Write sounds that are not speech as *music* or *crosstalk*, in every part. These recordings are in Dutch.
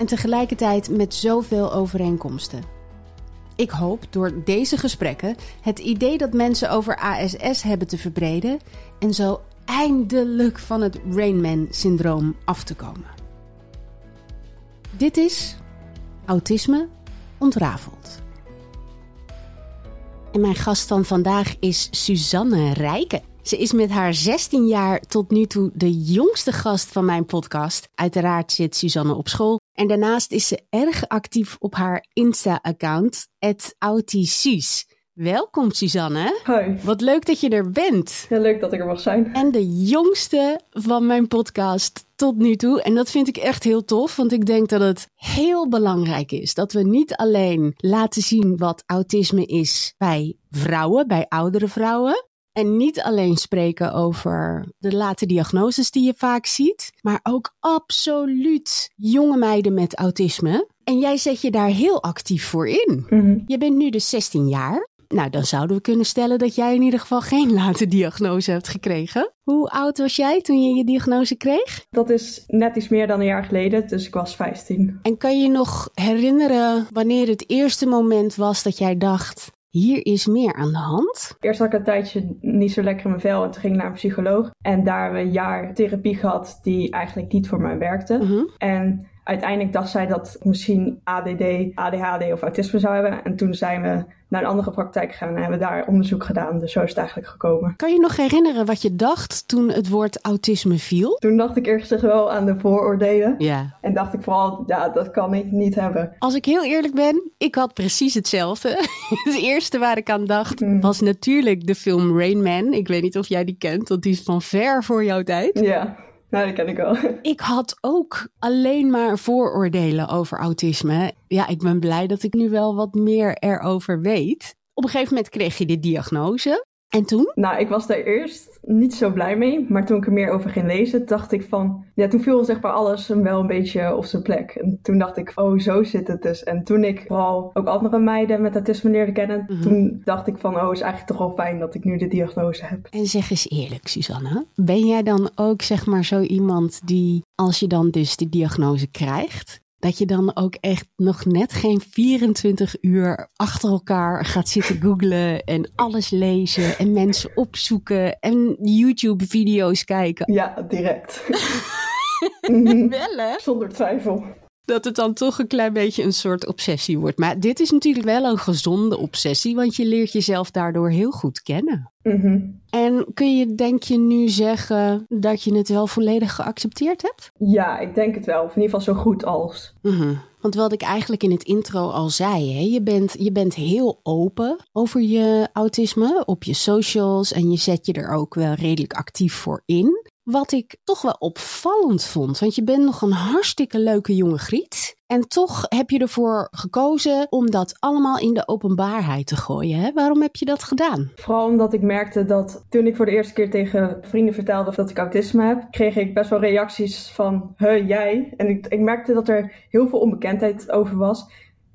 en tegelijkertijd met zoveel overeenkomsten. Ik hoop door deze gesprekken het idee dat mensen over ASS hebben te verbreden en zo eindelijk van het Rainman-syndroom af te komen. Dit is Autisme ontrafeld. En mijn gast van vandaag is Suzanne Rijken. Ze is met haar 16 jaar tot nu toe de jongste gast van mijn podcast. Uiteraard zit Suzanne op school. En daarnaast is ze erg actief op haar Insta-account, @autisus. Welkom Suzanne. Hoi. Wat leuk dat je er bent. Heel leuk dat ik er mag zijn. En de jongste van mijn podcast tot nu toe. En dat vind ik echt heel tof, want ik denk dat het heel belangrijk is dat we niet alleen laten zien wat autisme is bij vrouwen, bij oudere vrouwen. En niet alleen spreken over de late diagnoses die je vaak ziet, maar ook absoluut jonge meiden met autisme. En jij zet je daar heel actief voor in. Mhm. Je bent nu dus 16 jaar. Nou, dan zouden we kunnen stellen dat jij in ieder geval geen *laughs* late diagnose hebt gekregen. Hoe oud was jij toen je je diagnose kreeg? Dat is net iets meer dan een jaar geleden, dus ik was 15. En kan je nog herinneren wanneer het eerste moment was dat jij dacht: hier is meer aan de hand? Eerst had ik een tijdje niet zo lekker in mijn vel en toen ging ik naar een psycholoog. En daar hebben we een jaar therapie gehad die eigenlijk niet voor mij werkte. Mhm. En uiteindelijk dacht zij dat ik misschien ADD, ADHD of autisme zou hebben. En toen zijn we naar een andere praktijk gegaan en hebben daar onderzoek gedaan. Dus zo is het eigenlijk gekomen. Kan je nog herinneren wat je dacht toen het woord autisme viel? Toen dacht ik eerst wel aan de vooroordelen. Ja. En dacht ik vooral, ja, dat kan ik niet hebben. Als ik heel eerlijk ben, ik had precies hetzelfde. *laughs* Het eerste waar ik aan dacht Mm. was natuurlijk de film Rain Man. Ik weet niet of jij die kent, want die is van ver voor jouw tijd. Ja, nou, dat ken ik wel. *laughs* Ik had ook alleen maar vooroordelen over autisme. Ja, ik ben blij dat ik nu wel wat meer erover weet. Op een gegeven moment kreeg je de diagnose. En toen? Nou, ik was daar eerst niet zo blij mee. Maar toen ik er meer over ging lezen, dacht ik van... Ja, toen viel zeg maar alles wel een beetje op zijn plek. En toen dacht ik, oh, zo zit het dus. En toen ik vooral ook andere meiden met autisme leerde kennen... Mhm. toen dacht ik van, oh, is eigenlijk toch wel fijn dat ik nu de diagnose heb. En zeg eens eerlijk, Suzanne. Ben jij dan ook zeg maar zo iemand die, als je dan dus die diagnose krijgt... Dat je dan ook echt nog net geen 24 uur achter elkaar gaat zitten googlen en alles lezen en mensen opzoeken en YouTube-video's kijken. Ja, direct. *laughs* Mhm. Wel hè? Zonder twijfel. Dat het dan toch een klein beetje een soort obsessie wordt. Maar dit is natuurlijk wel een gezonde obsessie, want je leert jezelf daardoor heel goed kennen. Mhm. En kun je, denk je, nu zeggen dat je het wel volledig geaccepteerd hebt? Ja, ik denk het wel. Of in ieder geval zo goed als. Mhm. Want wat ik eigenlijk in het intro al zei, hè, je, bent, je bent heel open over je autisme op je socials en je zet je er ook wel redelijk actief voor in. Wat ik toch wel opvallend vond, want je bent nog een hartstikke leuke jonge griet. En toch heb je ervoor gekozen om dat allemaal in de openbaarheid te gooien. Hè? Waarom heb je dat gedaan? Vooral omdat ik merkte dat toen ik voor de eerste keer tegen vrienden vertelde dat ik autisme heb, kreeg ik best wel reacties van, he, jij? En ik, ik merkte dat er heel veel onbekendheid over was.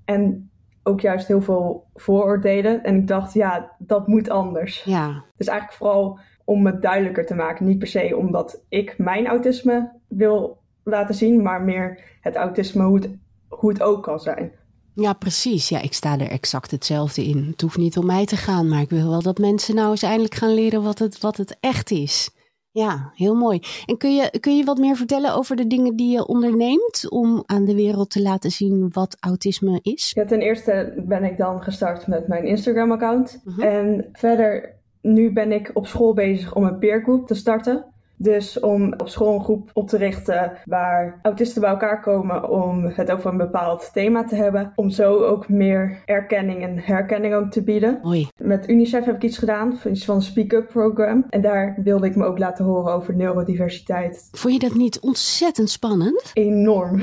En ook juist heel veel vooroordelen. En ik dacht, ja, dat moet anders. Ja, Dus eigenlijk vooral om het duidelijker te maken. Niet per se omdat ik mijn autisme wil laten zien, maar meer het autisme, hoe het, hoe het ook kan zijn. Ja, precies. Ja, ik sta er exact hetzelfde in. Het hoeft niet om mij te gaan, maar ik wil wel dat mensen nou eens eindelijk gaan leren wat het, wat het echt is. Ja, heel mooi. En kun je, kun je wat meer vertellen over de dingen die je onderneemt om aan de wereld te laten zien wat autisme is? Ja, ten eerste ben ik dan gestart met mijn Instagram-account. Mhm. En verder, nu ben ik op school bezig om een peergroep te starten. Dus om op school een groep op te richten waar autisten bij elkaar komen om het over een bepaald thema te hebben. Om zo ook meer erkenning en herkenning ook te bieden. Mooi. Met UNICEF heb ik iets gedaan, iets van een speak-up program. En daar wilde ik me ook laten horen over neurodiversiteit. Vond je dat niet ontzettend spannend? Enorm.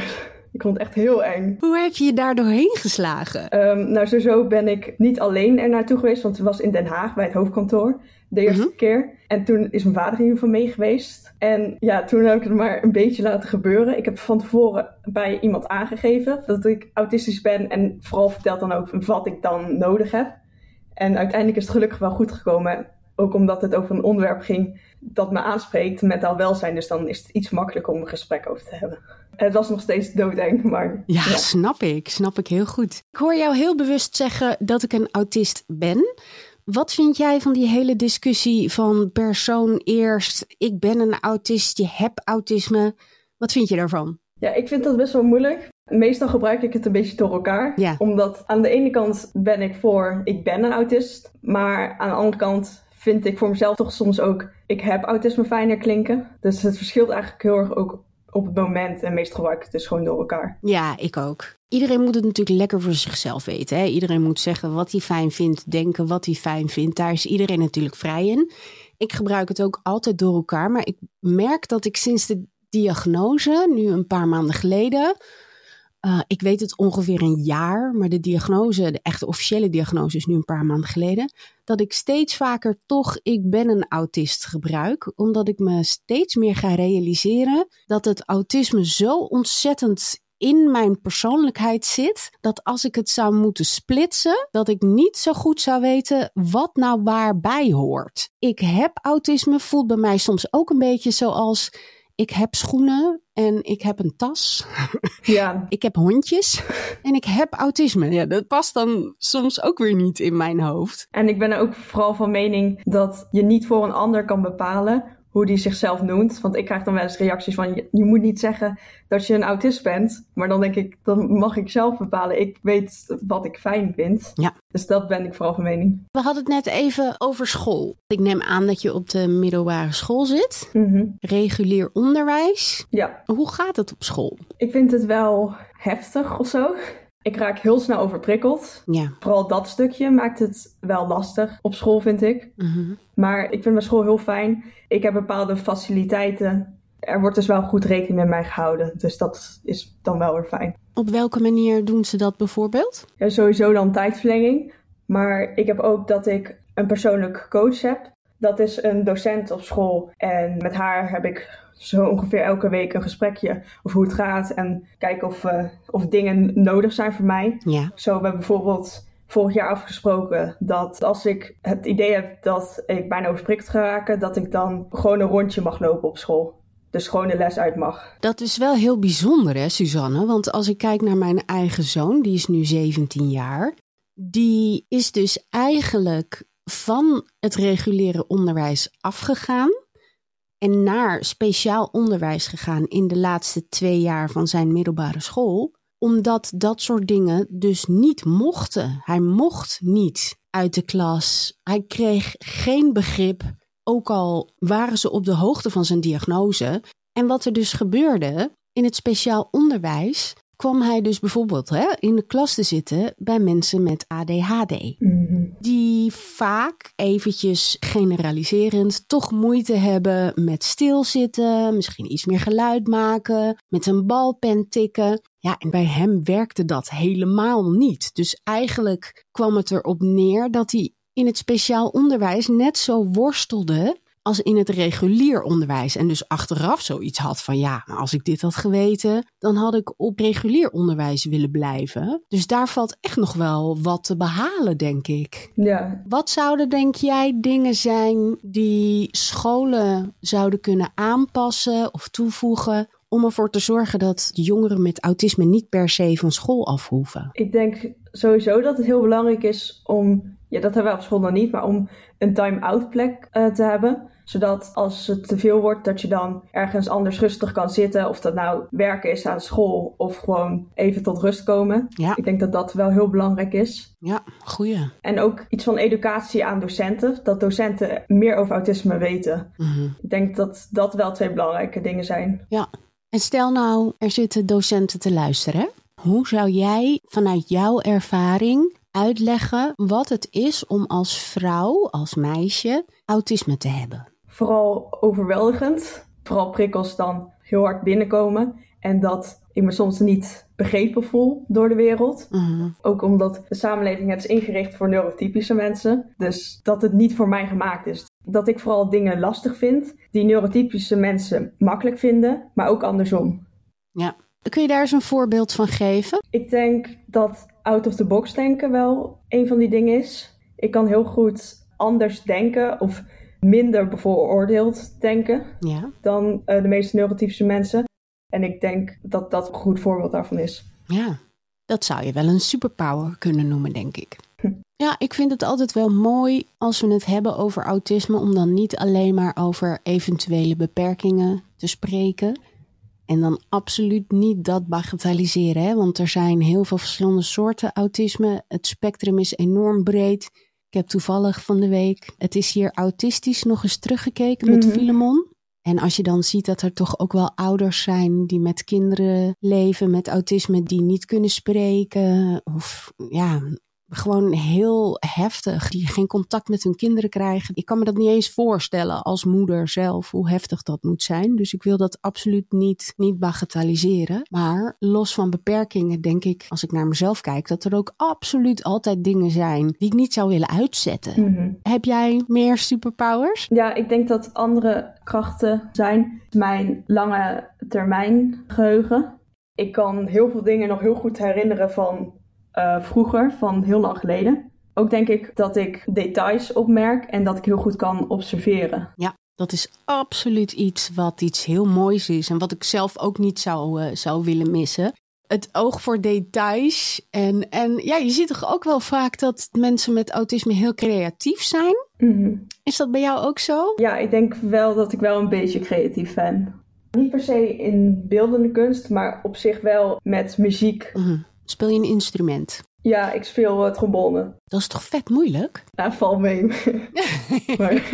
Ik vond het echt heel eng. Hoe heb je je daar doorheen geslagen? Ehm, nou, sowieso ben ik niet alleen er naartoe geweest, want het was in Den Haag bij het hoofdkantoor de eerste Mhm. keer. En toen is mijn vader in ieder geval mee geweest. En ja, toen heb ik het maar een beetje laten gebeuren. Ik heb van tevoren bij iemand aangegeven dat ik autistisch ben en vooral verteld dan ook wat ik dan nodig heb. En uiteindelijk is het gelukkig wel goed gekomen. Ook omdat het over een onderwerp ging dat me aanspreekt, mentaal welzijn. Dus dan is het iets makkelijker om een gesprek over te hebben. Het was nog steeds doodeng, maar Ja, snap ik. Snap ik heel goed. Ik hoor jou heel bewust zeggen dat ik een autist ben. Wat vind jij van die hele discussie van persoon eerst? Ik ben een autist, je hebt autisme. Wat vind je daarvan? Ja, ik vind dat best wel moeilijk. Meestal gebruik ik het een beetje door elkaar. Ja. Omdat aan de ene kant ben ik voor, ik ben een autist. Maar aan de andere kant vind ik voor mezelf toch soms ook, ik heb autisme fijner klinken. Dus het verschilt eigenlijk heel erg ook op het moment. En meestal gebruik ik het dus gewoon door elkaar. Ja, ik ook. Iedereen moet het natuurlijk lekker voor zichzelf weten. Hè? Iedereen moet zeggen wat hij fijn vindt, denken wat hij fijn vindt. Daar is iedereen natuurlijk vrij in. Ik gebruik het ook altijd door elkaar. Maar ik merk dat ik sinds de diagnose, nu een paar maanden geleden. Eh, ik weet het ongeveer een jaar, maar de diagnose, de echte officiële diagnose is nu een paar maanden geleden. Dat ik steeds vaker toch ik ben een autist gebruik. Omdat ik me steeds meer ga realiseren dat het autisme zo ontzettend in mijn persoonlijkheid zit. Dat als ik het zou moeten splitsen, dat ik niet zo goed zou weten wat nou waarbij hoort. Ik heb autisme, voelt bij mij soms ook een beetje zoals ik heb schoenen en ik heb een tas. Ja, Ik heb hondjes en ik heb autisme. Ja, dat past dan soms ook weer niet in mijn hoofd. en ik ben ook vooral van mening dat je niet voor een ander kan bepalen hoe die zichzelf noemt. Want ik krijg dan wel eens reacties van, je, je moet niet zeggen dat je een autist bent. Maar dan denk ik, dan mag ik zelf bepalen. Ik weet wat ik fijn vind. Ja. Dus dat ben ik vooral van mening. We hadden het net even over school. Ik neem aan dat je op de middelbare school zit. Mhm. Regulier onderwijs. Ja, Hoe gaat het op school? ik vind het wel heftig of zo. Ik raak heel snel overprikkeld. Ja. Vooral dat stukje maakt het wel lastig op school, vind ik. Mhm. Maar ik vind mijn school heel fijn. Ik heb bepaalde faciliteiten. Er wordt dus wel goed rekening met mij gehouden. Dus dat is dan wel weer fijn. Op welke manier doen ze dat bijvoorbeeld? Ja, sowieso dan tijdverlenging. Maar ik heb ook dat ik een persoonlijk coach heb. Dat is een docent op school. En met haar heb ik zo ongeveer elke week een gesprekje over hoe het gaat. En kijken of, eh, of dingen nodig zijn voor mij. Ja. Zo hebben we bijvoorbeeld vorig jaar afgesproken dat als ik het idee heb dat ik bijna overprikkeld ga raken, dat ik dan gewoon een rondje mag lopen op school. Dus gewoon de les uit mag. Dat is wel heel bijzonder, hè, Suzanne? Want als ik kijk naar mijn eigen zoon, die is nu 17 jaar. Die is dus eigenlijk van het reguliere onderwijs afgegaan. En naar speciaal onderwijs gegaan in de laatste twee jaar van zijn middelbare school. Omdat dat soort dingen dus niet mochten. Hij mocht niet uit de klas. Hij kreeg geen begrip. Ook al waren ze op de hoogte van zijn diagnose. En wat er dus gebeurde in het speciaal onderwijs, kwam hij dus bijvoorbeeld hè, in de klas te zitten bij mensen met ADHD. Die vaak eventjes generaliserend toch moeite hebben met stilzitten, misschien iets meer geluid maken, met een balpen tikken. Ja, en bij hem werkte dat helemaal niet. Dus eigenlijk kwam het erop neer dat hij in het speciaal onderwijs net zo worstelde als in het regulier onderwijs. En dus achteraf zoiets had van ja, maar als ik dit had geweten, dan had ik op regulier onderwijs willen blijven. Dus daar valt echt nog wel wat te behalen, denk ik. Ja, Wat zouden, denk jij, dingen zijn die scholen zouden kunnen aanpassen of toevoegen om ervoor te zorgen dat jongeren met autisme niet per se van school af hoeven? ik denk sowieso dat het heel belangrijk is om, ja dat hebben we op school nog niet, maar om een time-out plek eh, te hebben. Zodat als het te veel wordt, dat je dan ergens anders rustig kan zitten. Of dat nou werken is aan school of gewoon even tot rust komen. Ja. Ik denk dat dat wel heel belangrijk is. Ja, goeie. En ook iets van educatie aan docenten. Dat docenten meer over autisme weten. Mhm. Ik denk dat dat wel twee belangrijke dingen zijn. Ja. En stel nou, er zitten docenten te luisteren. Hoe zou jij vanuit jouw ervaring uitleggen wat het is om als vrouw, als meisje, autisme te hebben? Vooral overweldigend. Vooral prikkels dan heel hard binnenkomen. En dat ik me soms niet begrepen voel door de wereld. Mhm. Ook omdat de samenleving het is ingericht voor neurotypische mensen. Dus dat het niet voor mij gemaakt is. Dat ik vooral dingen lastig vind die neurotypische mensen makkelijk vinden, maar ook andersom. Ja. Kun je daar eens een voorbeeld van geven? Ik denk dat out of the box denken wel een van die dingen is. Ik kan heel goed anders denken of minder bevooroordeeld denken Ja. dan eh, de meeste neurotypische mensen. En ik denk dat dat een goed voorbeeld daarvan is. Ja. Dat zou je wel een superpower kunnen noemen, denk ik. Hm. Ja, ik vind het altijd wel mooi als we het hebben over autisme, om dan niet alleen maar over eventuele beperkingen te spreken. En dan absoluut niet dat bagatelliseren, hè? want er zijn heel veel verschillende soorten autisme. Het spectrum is enorm breed. Ik heb toevallig van de week, het is hier autistisch, nog eens teruggekeken met Mhm. Filemon. En als je dan ziet dat er toch ook wel ouders zijn die met kinderen leven met autisme die niet kunnen spreken. Of ja, gewoon heel heftig. Die geen contact met hun kinderen krijgen. Ik kan me dat niet eens voorstellen als moeder zelf hoe heftig dat moet zijn. Dus ik wil dat absoluut niet, niet bagatelliseren. Maar los van beperkingen denk ik, als ik naar mezelf kijk, dat er ook absoluut altijd dingen zijn die ik niet zou willen uitzetten. Mhm. Heb jij meer superpowers? Ja, ik denk dat andere krachten zijn mijn lange termijn geheugen. Ik kan heel veel dingen nog heel goed herinneren van eh, vroeger, van heel lang geleden. Ook denk ik dat ik details opmerk en dat ik heel goed kan observeren. Ja, dat is absoluut iets wat iets heel moois is en wat ik zelf ook niet zou, eh, zou willen missen. Het oog voor details. En, en ja, je ziet toch ook wel vaak dat mensen met autisme heel creatief zijn. Mhm. Is dat bij jou ook zo? Ja, ik denk wel dat ik wel een beetje creatief ben. Niet per se in beeldende kunst, maar op zich wel met muziek. Mhm. Speel je een instrument? Ja, ik speel uh, trombone. Dat is toch vet moeilijk? Ja, val mee. *laughs* maar, *laughs*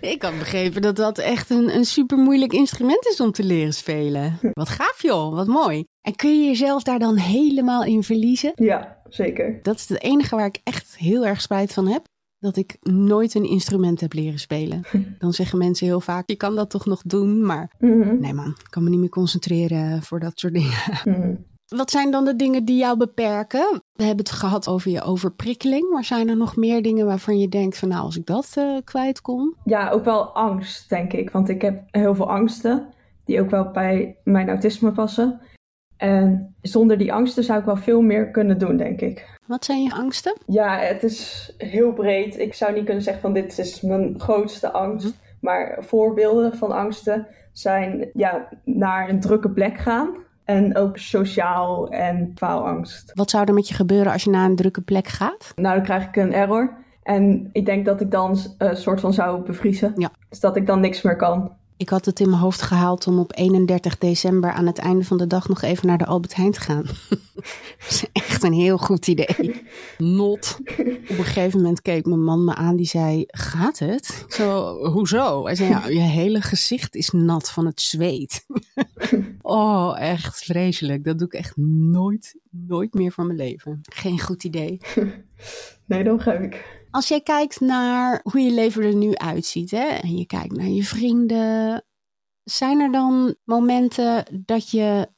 Ik had begrepen dat dat echt een, een super moeilijk instrument is om te leren spelen. *laughs* Wat gaaf joh, wat mooi. En kun je jezelf daar dan helemaal in verliezen? ja, zeker. Dat is het enige waar ik echt heel erg spijt van heb. Dat ik nooit een instrument heb leren spelen. Dan zeggen mensen heel vaak, je kan dat toch nog doen? Maar Mhm. nee man, ik kan me niet meer concentreren voor dat soort dingen. Mhm. Wat zijn dan de dingen die jou beperken? We hebben het gehad over je overprikkeling. Maar zijn er nog meer dingen waarvan je denkt van nou, als ik dat eh, kwijt kon? Ja, ook wel angst, denk ik. Want ik heb heel veel angsten die ook wel bij mijn autisme passen. En zonder die angsten zou ik wel veel meer kunnen doen, denk ik. Wat zijn je angsten? Ja, het is heel breed. Ik zou niet kunnen zeggen van dit is mijn grootste angst. Maar voorbeelden van angsten zijn ja, naar een drukke plek gaan. En ook sociaal en faalangst. Wat zou er met je gebeuren als je naar een drukke plek gaat? Nou, dan krijg ik een error. En ik denk dat ik dan een soort van zou bevriezen. Ja. Dus dat ik dan niks meer kan. Ik had het in mijn hoofd gehaald om op 31 december aan het einde van de dag nog even naar de Albert Heijn te gaan. *laughs* dat is echt een heel goed idee. Not. Op een gegeven moment keek mijn man me aan, die zei, gaat het? Zo, hoezo? Hij zei, ja, je hele gezicht is nat van het zweet. *laughs* oh, echt vreselijk. Dat doe ik echt nooit, nooit meer van mijn leven. Geen goed idee. *laughs* Nee, dat begrijp ik. Als jij kijkt naar hoe je leven er nu uitziet, hè, en je kijkt naar je vrienden, zijn er dan momenten dat je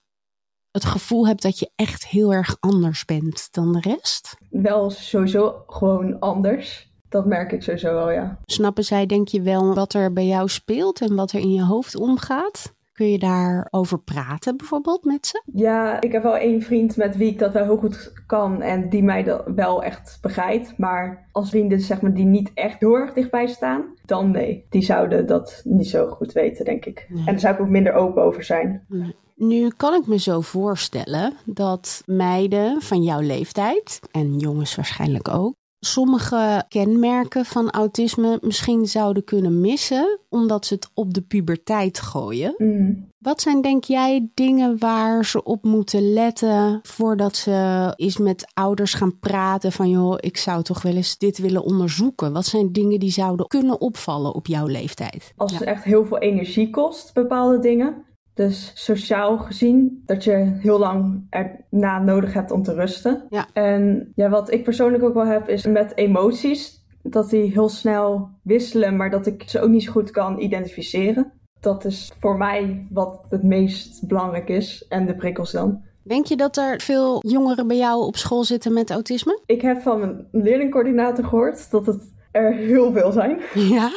het gevoel hebt dat je echt heel erg anders bent dan de rest? Wel sowieso gewoon anders. Dat merk ik sowieso wel, ja. Snappen zij, denk je wel, wat er bij jou speelt en wat er in je hoofd omgaat? Kun je daarover praten bijvoorbeeld met ze? Ja, ik heb wel één vriend met wie ik dat wel heel goed kan en die mij dat wel echt begrijpt. Maar als vrienden zeg maar, die niet echt heel erg dichtbij staan, dan nee. Die zouden dat niet zo goed weten, denk ik. Nee. En daar zou ik ook minder open over zijn. Nu kan ik me zo voorstellen dat meiden van jouw leeftijd, en jongens waarschijnlijk ook, sommige kenmerken van autisme misschien zouden kunnen missen, omdat ze het op de puberteit gooien. Mm. Wat zijn, denk jij, dingen waar ze op moeten letten voordat ze eens met ouders gaan praten van, joh, ik zou toch wel eens dit willen onderzoeken? Wat zijn dingen die zouden kunnen opvallen op jouw leeftijd? Als het echt heel veel energie kost, bepaalde dingen. Dus sociaal gezien, dat je heel lang erna nodig hebt om te rusten. Ja. En ja, wat ik persoonlijk ook wel heb, is met emoties. Dat die heel snel wisselen, maar dat ik ze ook niet zo goed kan identificeren. Dat is voor mij wat het meest belangrijk is. En de prikkels dan. Denk je dat er veel jongeren bij jou op school zitten met autisme? Ik heb van mijn leerlingcoördinator gehoord dat het er heel veel zijn. Ja.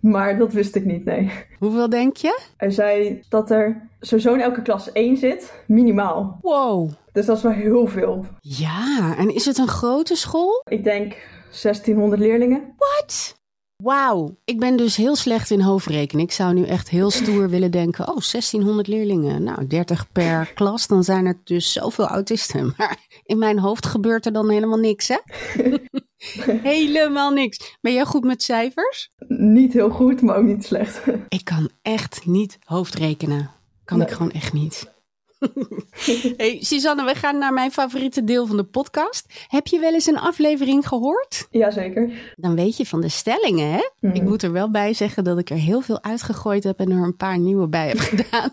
Maar dat wist ik niet, nee. Hoeveel denk je? Hij zei dat er sowieso in elke klas één zit, minimaal. Wow. Dus dat is wel heel veel. Ja, en is het een grote school? Ik denk 1600 leerlingen. Wat? Wauw, ik ben dus heel slecht in hoofdrekenen. Ik zou nu echt heel stoer willen denken: oh, 1600 leerlingen. Nou, 30 per klas, dan zijn er dus zoveel autisten. *laughs* Maar in mijn hoofd gebeurt er dan helemaal niks, hè? *laughs* *laughs* helemaal niks. Ben jij goed met cijfers? Niet heel goed, maar ook niet slecht. Ik kan echt niet hoofdrekenen. Kan Nee. ik gewoon echt niet. *laughs* hey, Suzanne, we gaan naar mijn favoriete deel van de podcast. Heb je wel eens een aflevering gehoord? Jazeker. Dan weet je van de stellingen, hè? Mhm. Ik moet er wel bij zeggen dat ik er heel veel uitgegooid heb en er een paar nieuwe bij heb *laughs* gedaan.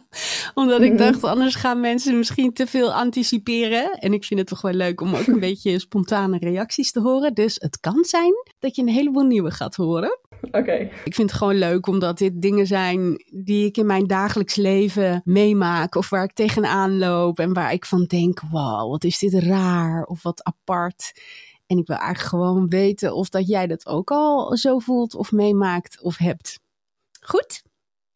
Omdat ik Mhm. dacht, anders gaan mensen misschien te veel anticiperen. En ik vind het toch wel leuk om ook een *laughs* beetje spontane reacties te horen. Dus het kan zijn dat je een heleboel nieuwe gaat horen. Oké. Ik vind het gewoon leuk omdat dit dingen zijn die ik in mijn dagelijks leven meemaak. Of waar ik tegenaan loop en waar ik van denk, wow, wat is dit raar of wat apart. En ik wil eigenlijk gewoon weten of dat jij dat ook al zo voelt of meemaakt of hebt. Goed?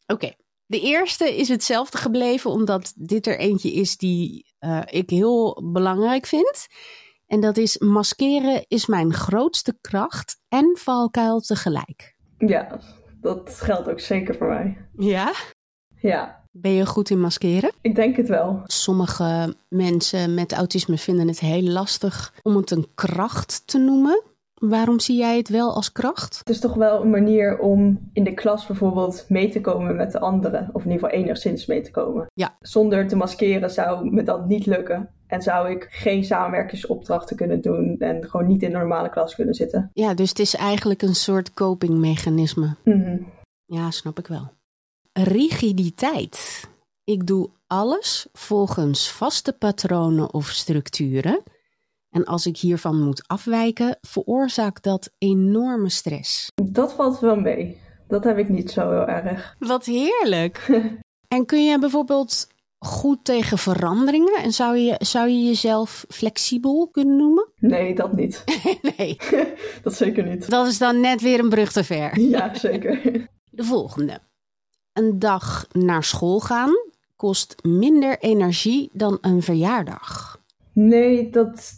Oké. De eerste is hetzelfde gebleven omdat dit er eentje is die eh, ik heel belangrijk vind. En dat is maskeren is mijn grootste kracht en valkuil tegelijk. Ja, dat geldt ook zeker voor mij. Ja? Ja, Ben je goed in maskeren? ik denk het wel. Sommige mensen met autisme vinden het heel lastig om het een kracht te noemen. Waarom zie jij het wel als kracht? Het is toch wel een manier om in de klas bijvoorbeeld mee te komen met de anderen. Of in ieder geval enigszins mee te komen. Ja. Zonder te maskeren zou me dat niet lukken. En zou ik geen samenwerkingsopdrachten kunnen doen. En gewoon niet in de normale klas kunnen zitten. Ja, dus het is eigenlijk een soort copingmechanisme. Mhm. Ja, snap ik wel. Rigiditeit. Ik doe alles volgens vaste patronen of structuren. En als ik hiervan moet afwijken, veroorzaakt dat enorme stress. Dat valt wel mee. Dat heb ik niet zo heel erg. Wat heerlijk. *laughs* en kun je bijvoorbeeld goed tegen veranderingen? En zou je, zou je jezelf flexibel kunnen noemen? Nee, dat niet. *laughs* nee, *laughs* Dat zeker niet. dat is dan net weer een brug te ver. Ja, zeker. De volgende. Een dag naar school gaan kost minder energie dan een verjaardag. Nee, dat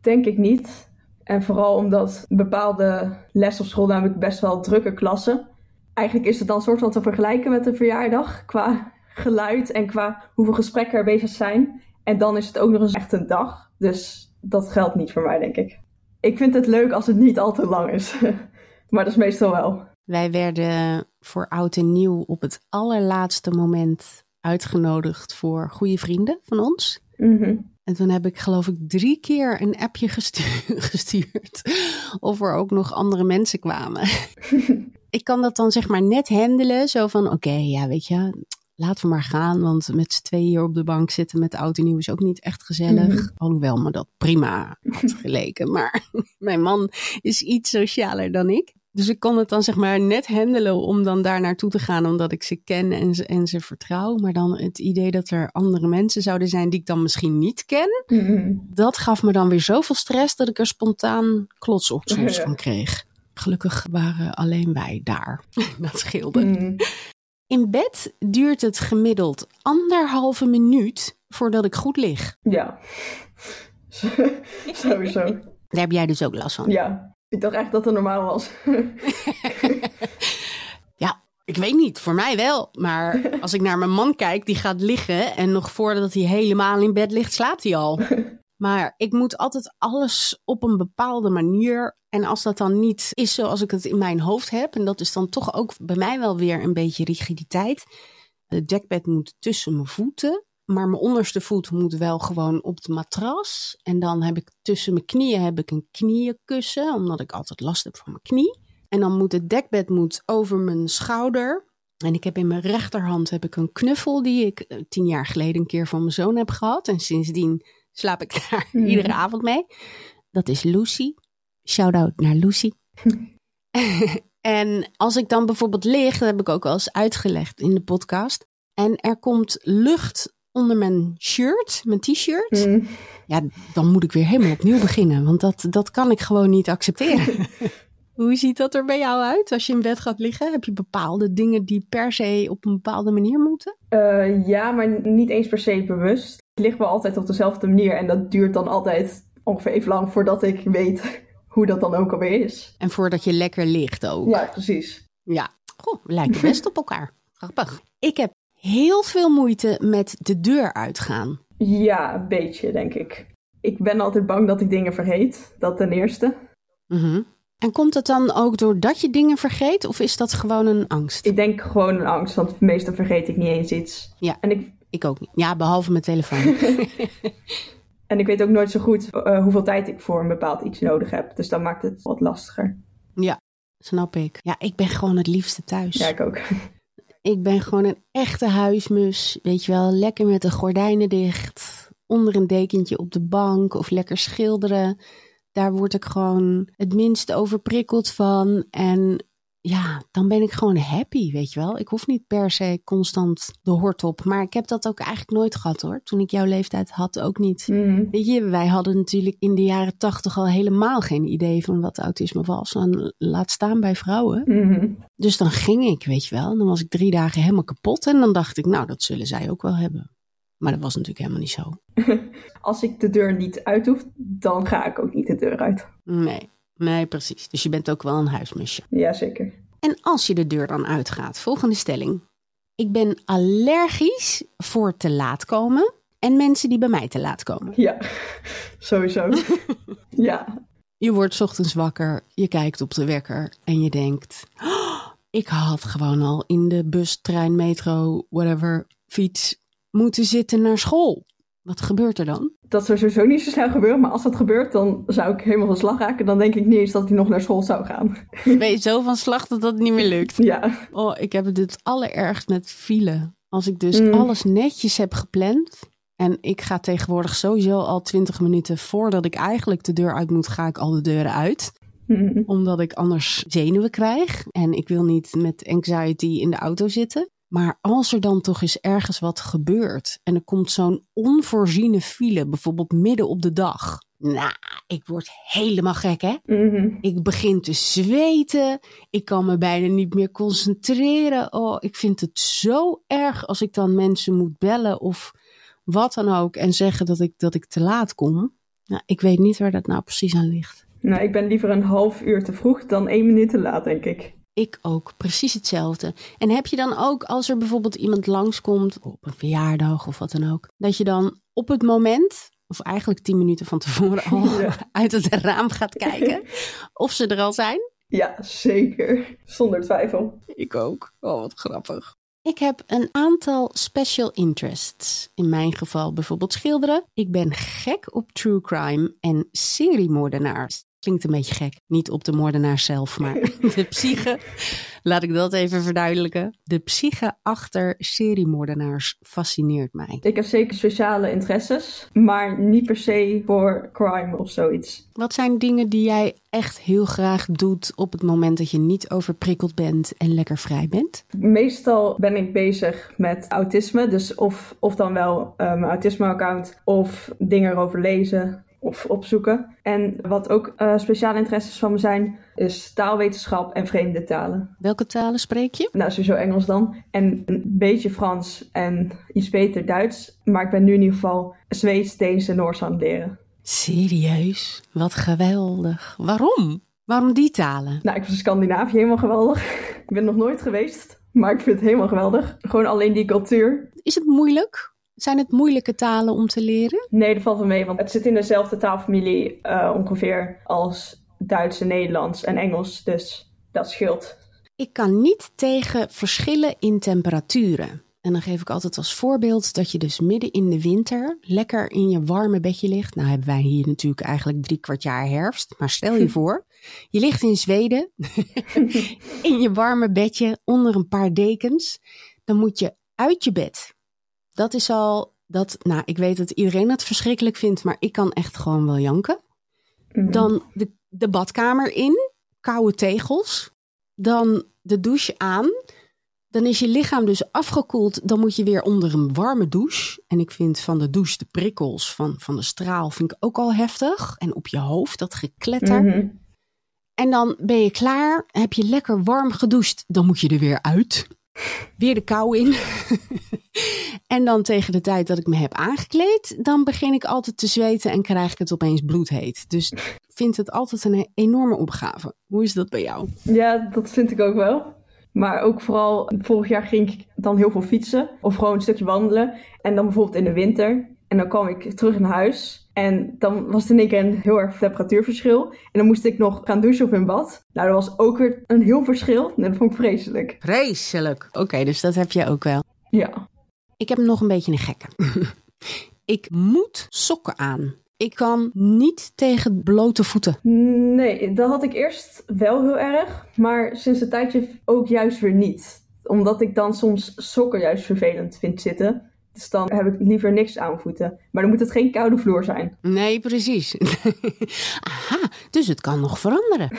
denk ik niet. En vooral omdat bepaalde les op school namelijk best wel drukke klassen. Eigenlijk is het dan soort van te vergelijken met een verjaardag qua geluid en qua hoeveel gesprekken er bezig zijn. En dan is het ook nog eens echt een dag. Dus dat geldt niet voor mij, denk ik. Ik vind het leuk als het niet al te lang is. *laughs* maar dat is meestal wel. Wij werden voor oud en nieuw op het allerlaatste moment uitgenodigd voor goede vrienden van ons. Mhm. En toen heb ik geloof ik drie keer een appje gestu- *laughs* gestuurd of er ook nog andere mensen kwamen. *laughs* ik kan dat dan zeg maar net handelen, zo van oké, ja weet je, laten we maar gaan. Want met z'n tweeën hier op de bank zitten met oud en nieuw is ook niet echt gezellig. Mhm. Alhoewel me dat prima had *laughs* geleken. Maar mijn man is iets socialer dan ik. Dus ik kon het dan zeg maar net handelen om dan daar naartoe te gaan, omdat ik ze ken en ze, en ze vertrouw. Maar dan het idee dat er andere mensen zouden zijn die ik dan misschien niet ken, Mhm. dat gaf me dan weer zoveel stress dat ik er spontaan klotsoksels *laughs* Ja. van kreeg. Gelukkig waren alleen wij daar. *laughs* Dat scheelde. Mhm. In bed duurt het gemiddeld anderhalve minuut voordat ik goed lig. Ja. *laughs* Sowieso. Daar heb jij dus ook last van. Ja. Ik dacht echt dat het normaal was. *laughs* Ja, ik weet niet, voor mij wel. Maar als ik naar mijn man kijk, die gaat liggen en nog voordat hij helemaal in bed ligt, slaapt hij al. *laughs* Maar ik moet altijd alles op een bepaalde manier. En als dat dan niet is zoals ik het in mijn hoofd heb, en dat is dan toch ook bij mij wel weer een beetje rigiditeit. Het dekbed moet tussen mijn voeten. Maar mijn onderste voet moet wel gewoon op het matras. En dan heb ik tussen mijn knieën heb ik een knieënkussen, omdat ik altijd last heb van mijn knie. En dan moet het dekbed moet over mijn schouder. En ik heb in mijn rechterhand heb ik een knuffel die ik eh, tien jaar geleden een keer van mijn zoon heb gehad. En sindsdien slaap ik *laughs* daar Mhm. iedere avond mee. Dat is Lucy. Shout-out naar Lucy. *laughs* en als ik dan bijvoorbeeld lig, dat heb ik ook wel eens uitgelegd in de podcast. En er komt lucht onder mijn shirt, mijn t-shirt. Mm. Ja, dan moet ik weer helemaal opnieuw beginnen. Want dat, dat kan ik gewoon niet accepteren. *laughs* Hoe ziet dat er bij jou uit als je in bed gaat liggen? Heb je bepaalde dingen die per se op een bepaalde manier moeten? Eh, ja, maar niet eens per se bewust. Ik lig wel altijd op dezelfde manier en dat duurt dan altijd ongeveer even lang voordat ik weet *laughs* hoe dat dan ook alweer is. En voordat je lekker ligt ook. Ja, precies. Ja, goh, we lijken best *laughs* op elkaar. Grappig. Ik heb heel veel moeite met de deur uitgaan. Ja, een beetje, denk ik. Ik ben altijd bang dat ik dingen vergeet. Dat ten eerste. Mhm. En komt het dan ook doordat je dingen vergeet? Of is dat gewoon een angst? Ik denk gewoon een angst, want meestal vergeet ik niet eens iets. Ja. En ik, Ik ook niet. Ja, behalve mijn telefoon. *laughs* *laughs* en ik weet ook nooit zo goed eh, hoeveel tijd ik voor een bepaald iets nodig heb. Dus dan maakt het wat lastiger. Snap ik. Ja, ik ben gewoon het liefste thuis. Ja, ik ook. Ik ben gewoon een echte huismus. Weet je wel, lekker met de gordijnen dicht. Onder een dekentje op de bank of lekker schilderen. Daar word ik gewoon het minst overprikkeld van. En ja, dan ben ik gewoon happy, weet je wel. Ik hoef niet per se constant de hort op. Maar ik heb dat ook eigenlijk nooit gehad hoor. Toen ik jouw leeftijd had, ook niet. Mhm. Weet je, wij hadden natuurlijk in de jaren tachtig al helemaal geen idee van wat autisme was. En laat staan bij vrouwen. Mhm. Dus dan ging ik, weet je wel. En dan was ik drie dagen helemaal kapot. En dan dacht ik, nou, dat zullen zij ook wel hebben. Maar dat was natuurlijk helemaal niet zo. *laughs* Als ik de deur niet uit hoef, dan ga ik ook niet de deur uit. Nee, nee, precies. Dus je bent ook wel een huismusje. Jazeker. En als je de deur dan uitgaat, volgende stelling. Ik ben allergisch voor te laat komen en mensen die bij mij te laat komen. Ja, sowieso. *laughs* ja, Je wordt 's ochtends wakker, je kijkt op de wekker en je denkt... "Oh, ik had gewoon al in de bus, trein, metro, whatever, fiets moeten zitten naar school. Wat gebeurt er dan? Dat zou sowieso niet zo snel gebeuren. Maar als dat gebeurt, dan zou ik helemaal van slag raken. Dan denk ik niet eens dat hij nog naar school zou gaan. Ben je zo van slag dat dat niet meer lukt? Ja, Oh, ik heb het allerergst met file. Als ik dus Mm. alles netjes heb gepland. En ik ga tegenwoordig sowieso al twintig minuten voordat ik eigenlijk de deur uit moet, ga ik al de deuren uit. Mhm. Omdat ik anders zenuwen krijg. En ik wil niet met anxiety in de auto zitten. Maar als er dan toch eens ergens wat gebeurt. En er komt zo'n onvoorziene file, bijvoorbeeld midden op de dag. Nou, ik word helemaal gek, hè? Mhm. Ik begin te zweten. Ik kan me bijna niet meer concentreren. Oh, ik vind het zo erg als ik dan mensen moet bellen of wat dan ook. En zeggen dat ik, dat ik te laat kom. Nou, ik weet niet waar dat nou precies aan ligt. Nou, ik ben liever een half uur te vroeg dan één minuut te laat, denk ik. Ik ook, precies hetzelfde. En heb je dan ook, als er bijvoorbeeld iemand langskomt, op een verjaardag of wat dan ook, dat je dan op het moment, of eigenlijk tien minuten van tevoren al, *laughs* Ja. *laughs* uit het raam gaat kijken of ze er al zijn? Ja, zeker. Zonder twijfel. Ik ook. Oh, wat grappig. Ik heb een aantal special interests. In mijn geval bijvoorbeeld schilderen. Ik ben gek op true crime en seriemoordenaars. Klinkt een beetje gek. Niet op de moordenaar zelf, maar *laughs* de psyche. Laat ik dat even verduidelijken. De psyche achter seriemoordenaars fascineert mij. Ik heb zeker speciale interesses, maar niet per se voor crime of zoiets. Wat zijn dingen die jij echt heel graag doet op het moment dat je niet overprikkeld bent en lekker vrij bent? Meestal ben ik bezig met autisme, dus of, of dan wel eh, mijn autisme-account of dingen erover lezen of opzoeken. En wat ook eh, speciale interesses van me zijn, is taalwetenschap en vreemde talen. Welke talen spreek je? Nou, sowieso Engels dan. En een beetje Frans en iets beter Duits. Maar ik ben nu in ieder geval Zweeds, Deens en Noors aan het leren. Serieus? Wat geweldig. Waarom? Waarom die talen? Nou, ik vind Scandinavië helemaal geweldig. ik ben nog nooit geweest, maar ik vind het helemaal geweldig. Gewoon alleen die cultuur. Is het moeilijk Zijn het moeilijke talen om te leren? Nee, dat valt wel mee, want het zit in dezelfde taalfamilie uh, ongeveer als Duits en Nederlands en Engels, dus dat scheelt. Ik kan niet tegen verschillen in temperaturen. En dan geef ik altijd als voorbeeld dat je dus midden in de winter lekker in je warme bedje ligt. Nou hebben wij hier natuurlijk eigenlijk drie kwart jaar herfst. Maar stel je *laughs* voor, je ligt in Zweden *laughs* in je warme bedje onder een paar dekens. Dan moet je uit je bed. Dat is al, dat, nou ik weet dat iedereen het verschrikkelijk vindt, maar ik kan echt gewoon wel janken. Mhm. Dan de, de badkamer in, koude tegels. Dan de douche aan dan is je lichaam dus afgekoeld. Dan moet je weer onder een warme douche. En ik vind van de douche de prikkels van, van de straal vind ik ook al heftig. En op je hoofd dat gekletter. Mhm. En dan ben je klaar. Heb je lekker warm gedoucht. Dan moet je er weer uit. Weer de kou in. en dan tegen de tijd dat ik me heb aangekleed, dan begin ik altijd te zweten en krijg ik het opeens bloedheet. Dus ik vind het altijd een enorme opgave. Hoe is dat bij jou? Ja, dat vind ik ook wel. Maar ook vooral, vorig jaar ging ik dan heel veel fietsen of gewoon een stukje wandelen. En dan bijvoorbeeld in de winter. En dan kwam ik terug naar huis. En dan was het in één keer een heel erg temperatuurverschil. En dan moest ik nog gaan douchen of in bad. Nou, dat was ook weer een heel verschil. En dat vond ik vreselijk. Vreselijk. Oké, dus dat heb je ook wel. Ja. Ik heb nog een beetje een gekke. *laughs* ik moet sokken aan. Ik kan niet tegen blote voeten. Nee, dat had ik eerst wel heel erg. Maar sinds een tijdje ook juist weer niet. Omdat ik dan soms sokken juist vervelend vind zitten. Dus dan heb ik liever niks aan voeten. Maar dan moet het geen koude vloer zijn. Nee, precies. *laughs* Aha, dus het kan nog veranderen.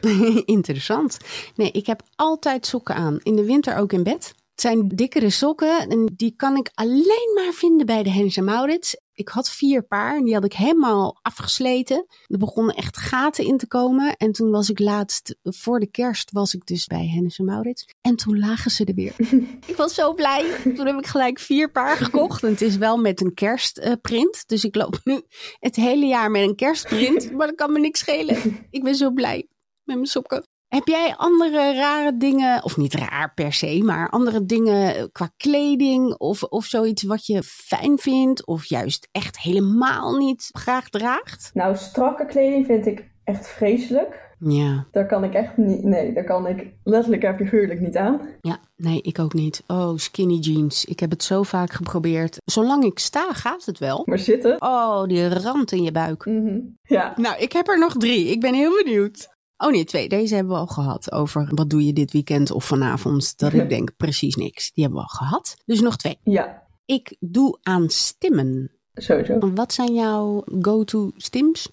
Hm, *laughs* interessant. Nee, ik heb altijd sokken aan. In de winter ook in bed. Het zijn dikkere sokken en die kan ik alleen maar vinden bij de Hennis Maurits. Ik had vier paar en die had ik helemaal afgesleten. Er begonnen echt gaten in te komen. En toen was ik laatst, voor de kerst, was ik dus bij Hennis en Maurits. En toen lagen ze er weer. *laughs* ik was zo blij. Toen heb ik gelijk vier paar gekocht. En het is wel met een kerstprint. Dus ik loop nu het hele jaar met een kerstprint. Maar dat kan me niks schelen. Ik ben zo blij met mijn sokken. Heb jij andere rare dingen, of niet raar per se, maar andere dingen qua kleding of, of zoiets wat je fijn vindt of juist echt helemaal niet graag draagt? Nou, strakke kleding vind ik echt vreselijk. Ja. Daar kan ik echt niet, nee, daar kan ik letterlijk en figuurlijk niet aan. Ja, nee, ik ook niet. Oh, skinny jeans. Ik heb het zo vaak geprobeerd. Zolang ik sta, gaat het wel. Maar zitten? Oh, die rand in je buik. Mm Ja. Nou, ik heb er nog drie. Ik ben heel benieuwd. Oh nee, twee. Deze hebben we al gehad. Over wat doe je dit weekend of vanavond. Dat ik denk precies niks. Die hebben we al gehad. Dus nog twee. Ja. Ik doe aan stimmen. Sowieso. Wat zijn jouw go-to stims?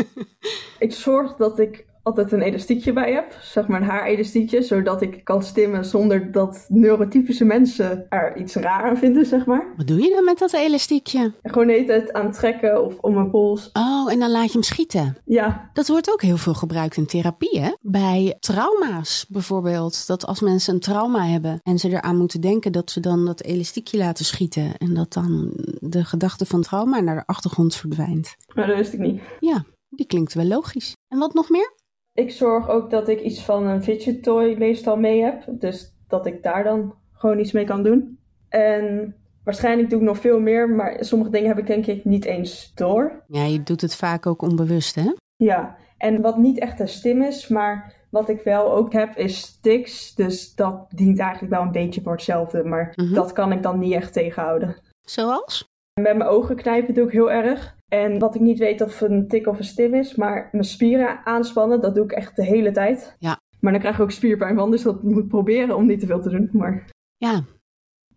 *laughs* ik zorg dat ik altijd een elastiekje bij heb. Zeg maar een haarelastiekje. Zodat ik kan stimmen zonder dat neurotypische mensen er iets raar aan vinden, zeg maar. Wat doe je dan met dat elastiekje? Gewoon heet het aan trekken of om mijn pols. Oh, en dan laat je hem schieten? Ja. Dat wordt ook heel veel gebruikt in therapie, hè? Bij trauma's bijvoorbeeld. Dat als mensen een trauma hebben en ze eraan moeten denken dat ze dan dat elastiekje laten schieten. En dat dan de gedachte van trauma naar de achtergrond verdwijnt. Maar dat wist ik niet. Ja, die klinkt wel logisch. En wat nog meer? Ik zorg ook dat ik iets van een fidget toy meestal mee heb. Dus dat ik daar dan gewoon iets mee kan doen. En waarschijnlijk doe ik nog veel meer, maar sommige dingen heb ik denk ik niet eens door. Ja, je doet het vaak ook onbewust, hè? Ja, en wat niet echt een stim is, maar wat ik wel ook heb is sticks. Dus dat dient eigenlijk wel een beetje voor hetzelfde, maar mhm. dat kan ik dan niet echt tegenhouden. Zoals? Met mijn ogen knijpen doe ik heel erg. En wat ik niet weet of een tik of een stim is, maar mijn spieren aanspannen, dat doe ik echt de hele tijd. Ja. Maar dan krijg ik ook spierpijn van, dus dat moet proberen om niet te veel te doen. Maar... Ja.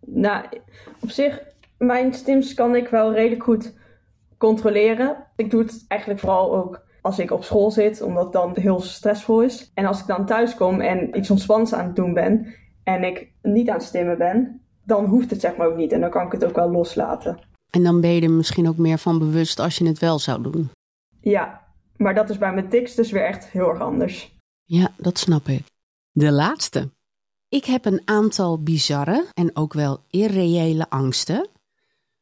Nou, op zich, mijn stims kan ik wel redelijk goed controleren. Ik doe het eigenlijk vooral ook als ik op school zit, omdat het dan heel stressvol is. En als ik dan thuis kom en iets ontspannends aan het doen ben en ik niet aan het stimmen ben, dan hoeft het zeg maar ook niet. En dan kan ik het ook wel loslaten. En dan ben je er misschien ook meer van bewust als je het wel zou doen. Ja, maar dat is bij mijn tics dus weer echt heel erg anders. Ja, dat snap ik. De laatste. Ik heb een aantal bizarre en ook wel irreële angsten.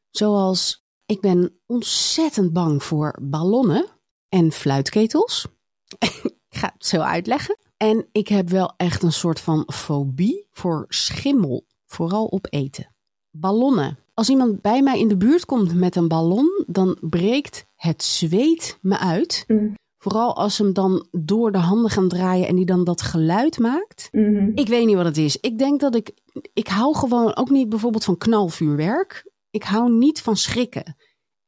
Zoals ik ben ontzettend bang voor ballonnen en fluitketels. *laughs* ik ga het zo uitleggen. En ik heb wel echt een soort van fobie voor schimmel, vooral op eten. Ballonnen Als iemand bij mij in de buurt komt met een ballon, dan breekt het zweet me uit. Mm. Vooral als ze hem dan door de handen gaan draaien en die dan dat geluid maakt. Mhm. Ik weet niet wat het is. Ik denk dat ik. Ik hou gewoon ook niet bijvoorbeeld van knalvuurwerk. Ik hou niet van schrikken.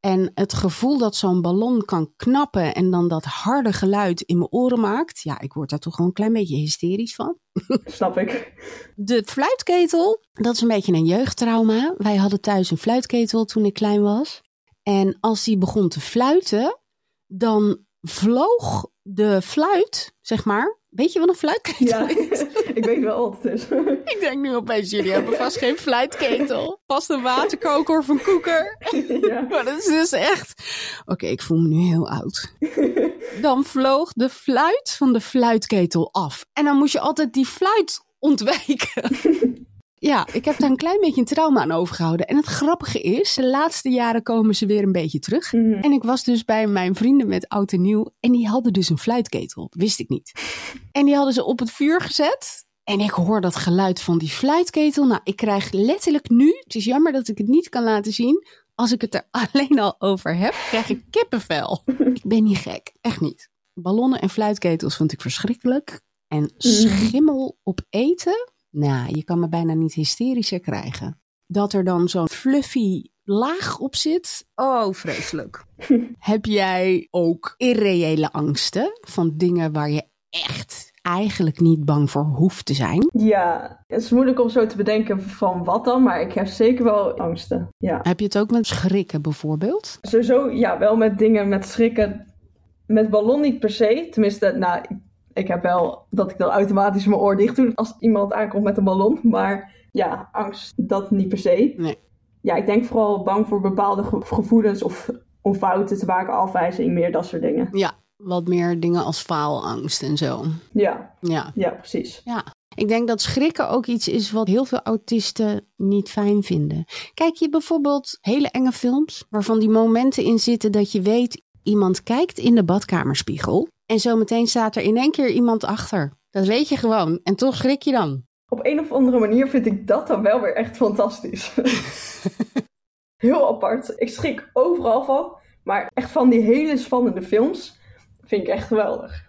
En het gevoel dat zo'n ballon kan knappen en dan dat harde geluid in mijn oren maakt. Ja, ik word daar toch gewoon een klein beetje hysterisch van. *laughs* Snap ik. De fluitketel, dat is een beetje een jeugdtrauma. Wij hadden thuis een fluitketel toen ik klein was. En als die begon te fluiten, dan vloog de fluit, zeg maar. Weet je wat een fluitketel Ja, is? Ik weet wel wat het is. *laughs* Ik denk nu opeens, jullie hebben vast geen fluitketel. Vast een waterkoker of een koeker. *laughs* ja. Maar dat is dus echt... Oké, ik voel me nu heel oud. *laughs* Dan vloog de fluit van de fluitketel af. En dan moest je altijd die fluit ontwijken. Ja, ik heb daar een klein beetje een trauma aan overgehouden. En het grappige is, de laatste jaren komen ze weer een beetje terug. Mhm. En ik was dus bij mijn vrienden met oud en nieuw. En die hadden dus een fluitketel. Dat wist ik niet. En die hadden ze op het vuur gezet. En ik hoor dat geluid van die fluitketel. Nou, ik krijg letterlijk nu. Het is jammer dat ik het niet kan laten zien. Als ik het er *laughs* alleen al over heb, krijg ik kippenvel. *laughs* ik ben niet gek. Echt niet. Ballonnen en fluitketels vond ik verschrikkelijk. En schimmel op eten. Nou, je kan me bijna niet hysterischer krijgen. Dat er dan zo'n fluffy laag op zit. Oh, vreselijk. *laughs* Heb jij ook irreële angsten van dingen waar je echt eigenlijk niet bang voor hoeft te zijn? Ja, het is moeilijk om zo te bedenken van wat dan, maar ik heb zeker wel angsten. Ja. Heb je het ook met schrikken bijvoorbeeld? Sowieso, ja, wel met dingen met schrikken. Met ballon niet per se. Tenminste, nou, ik, heb wel dat ik dan automatisch mijn oor dicht doe als iemand aankomt met een ballon. Maar ja, angst, dat niet per se. Nee. Ja, ik denk vooral bang voor bepaalde ge- gevoelens of om fouten te maken, afwijzing, meer dat soort dingen. Ja, wat meer dingen als faalangst en zo. Ja, Ja. ja, precies. Ja, ik denk dat schrikken ook iets is wat heel veel autisten niet fijn vinden. Kijk je bijvoorbeeld hele enge films waarvan die momenten in zitten dat je weet iemand kijkt in de badkamerspiegel en zometeen staat er in één keer iemand achter. Dat weet je gewoon en toch schrik je dan. Op een of andere manier vind ik dat dan wel weer echt fantastisch. *laughs* Heel apart. Ik schrik overal van. Maar echt van die hele spannende films vind ik echt geweldig.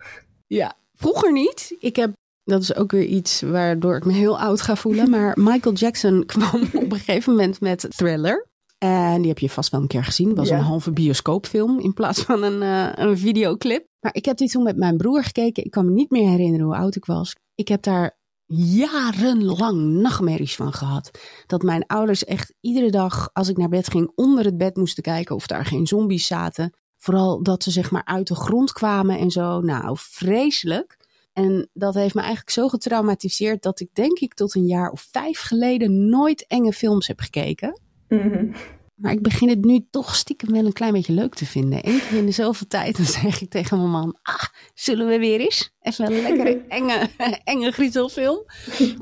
Ja, vroeger niet. Ik heb, dat is ook weer iets waardoor ik me heel oud ga voelen, maar *laughs* Michael Jackson kwam op een gegeven moment met Thriller. En die heb je vast wel een keer gezien. Het was Ja. een halve bioscoopfilm in plaats van een, eh, een videoclip. Maar ik heb die toen met mijn broer gekeken. Ik kan me niet meer herinneren hoe oud ik was. Ik heb daar jarenlang nachtmerries van gehad. Dat mijn ouders echt iedere dag als ik naar bed ging onder het bed moesten kijken of daar geen zombies zaten. Vooral dat ze zeg maar uit de grond kwamen en zo. Nou, vreselijk. En dat heeft me eigenlijk zo getraumatiseerd dat ik denk ik tot een jaar of vijf geleden nooit enge films heb gekeken. Mhm. Maar ik begin het nu toch stiekem wel een klein beetje leuk te vinden. Eén keer in de zoveel tijd dan zeg ik tegen mijn man... Ah, zullen we weer eens? Even een lekkere *laughs* enge, enge griezelfilm.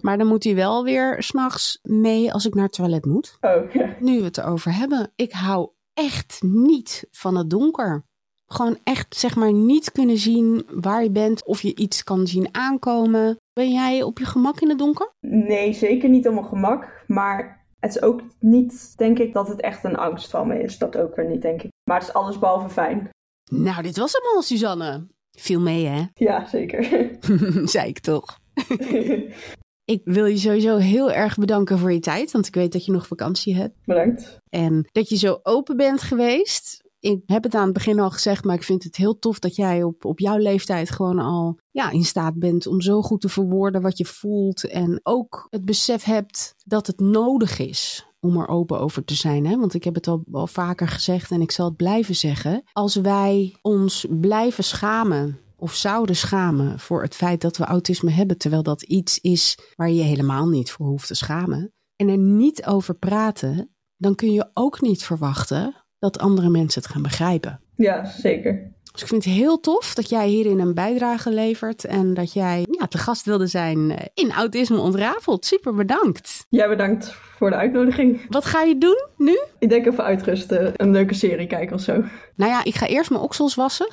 Maar dan moet hij wel weer s'nachts mee als ik naar het toilet moet. Oh, ja. Nu we het erover hebben. Ik hou echt niet van het donker. Gewoon echt zeg maar niet kunnen zien waar je bent. Of je iets kan zien aankomen. Ben jij op je gemak in het donker? Nee, zeker niet op mijn gemak. Maar het is ook niet, denk ik, dat het echt een angst van me is. Dat ook weer niet, denk ik. Maar het is alles behalve fijn. Nou, dit was hem al, Suzanne. Viel mee, hè? Ja, zeker. *laughs* Zei ik toch. *laughs* Ik wil je sowieso heel erg bedanken voor je tijd, want ik weet dat je nog vakantie hebt. Bedankt. En dat je zo open bent geweest. Ik heb het aan het begin al gezegd, maar ik vind het heel tof dat jij op, op jouw leeftijd gewoon al ja, in staat bent om zo goed te verwoorden wat je voelt. En ook het besef hebt dat het nodig is om er open over te zijn. Hè? Want ik heb het al, al vaker gezegd en ik zal het blijven zeggen. Als wij ons blijven schamen of zouden schamen voor het feit dat we autisme hebben, terwijl dat iets is waar je helemaal niet voor hoeft te schamen, en er niet over praten, dan kun je ook niet verwachten dat andere mensen het gaan begrijpen. Ja, zeker. Dus ik vind het heel tof dat jij hierin een bijdrage levert en dat jij ja, te gast wilde zijn eh, in Autisme Ontrafeld. Super bedankt. Jij bedankt voor de uitnodiging. Wat ga je doen nu? Ik denk even uitrusten, een leuke serie kijken of zo. Nou ja, ik ga eerst mijn oksels wassen.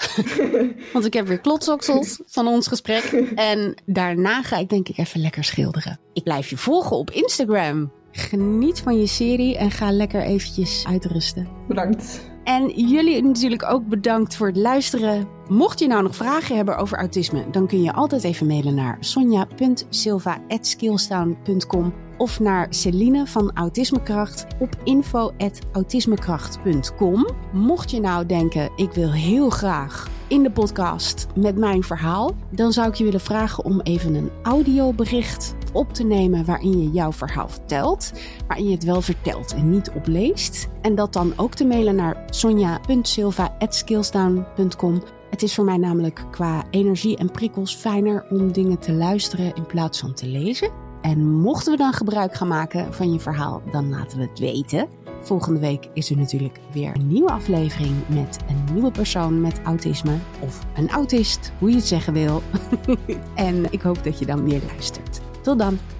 *laughs* Want ik heb weer klotsoksels van ons gesprek. En daarna ga ik denk ik even lekker schilderen. Ik blijf je volgen op Instagram. Geniet van je serie en ga lekker eventjes uitrusten. Bedankt. En jullie natuurlijk ook bedankt voor het luisteren. Mocht je nou nog vragen hebben over autisme, dan kun je altijd even mailen naar sonja.silva.skillstown.com of naar Celine van Autismekracht op info.autismekracht.com. Mocht je nou denken, ik wil heel graag in de podcast met mijn verhaal, dan zou ik je willen vragen om even een audiobericht op te nemen waarin je jouw verhaal vertelt, waarin je het wel vertelt en niet opleest. En dat dan ook te mailen naar sonja.silva.skillstown.com. Het is voor mij namelijk qua energie en prikkels fijner om dingen te luisteren in plaats van te lezen. En mochten we dan gebruik gaan maken van je verhaal, dan laten we het weten. Volgende week is er natuurlijk weer een nieuwe aflevering met een nieuwe persoon met autisme. Of een autist, hoe je het zeggen wil. *laughs* en ik hoop dat je dan weer luistert. Tot dan.